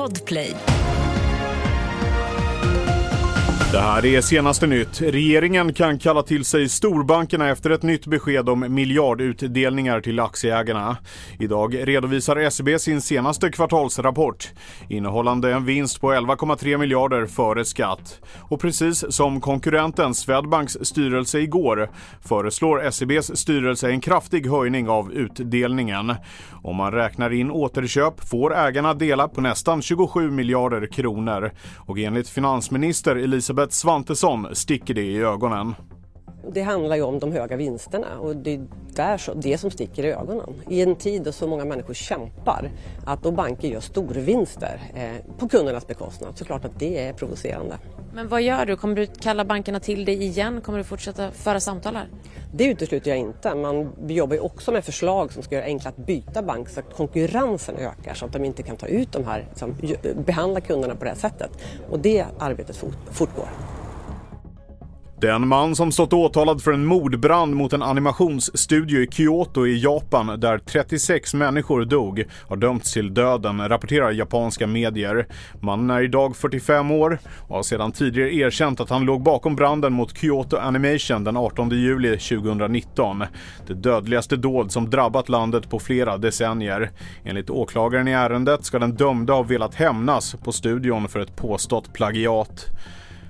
Podplay. Det här är senaste nytt. Regeringen kan kalla till sig storbankerna efter ett nytt besked om miljardutdelningar till aktieägarna. Idag redovisar SEB sin senaste kvartalsrapport innehållande en vinst på 11,3 miljarder före skatt. Och precis som konkurrenten Swedbanks styrelse igår föreslår SEBs styrelse en kraftig höjning av utdelningen. Om man räknar in återköp får ägarna dela på nästan 27 miljarder kronor. Och enligt finansminister Elisabeth Svantesson sticker det i ögonen. Det handlar ju om de höga vinsterna och det är där så, det som sticker i ögonen. I en tid då så många människor kämpar, att då banker gör storvinster eh, på kundernas bekostnad, så klart att det är provocerande. Men vad gör du? Kommer du kalla bankerna till dig igen? Kommer du fortsätta föra samtal här? Det utesluter jag inte. Man vi jobbar ju också med förslag som ska göra det enklare att byta bank så att konkurrensen ökar så att de inte kan ta ut de här, liksom, behandla kunderna på det här sättet. Och det arbetet fortgår. Den man som stått åtalad för en mordbrand mot en animationsstudio i Kyoto i Japan där 36 människor dog har dömts till döden, rapporterar japanska medier. Mannen är idag 45 år och har sedan tidigare erkänt att han låg bakom branden mot Kyoto Animation den 18 juli 2019. Det dödligaste dåd som drabbat landet på flera decennier. Enligt åklagaren i ärendet ska den dömde ha velat hämnas på studion för ett påstått plagiat.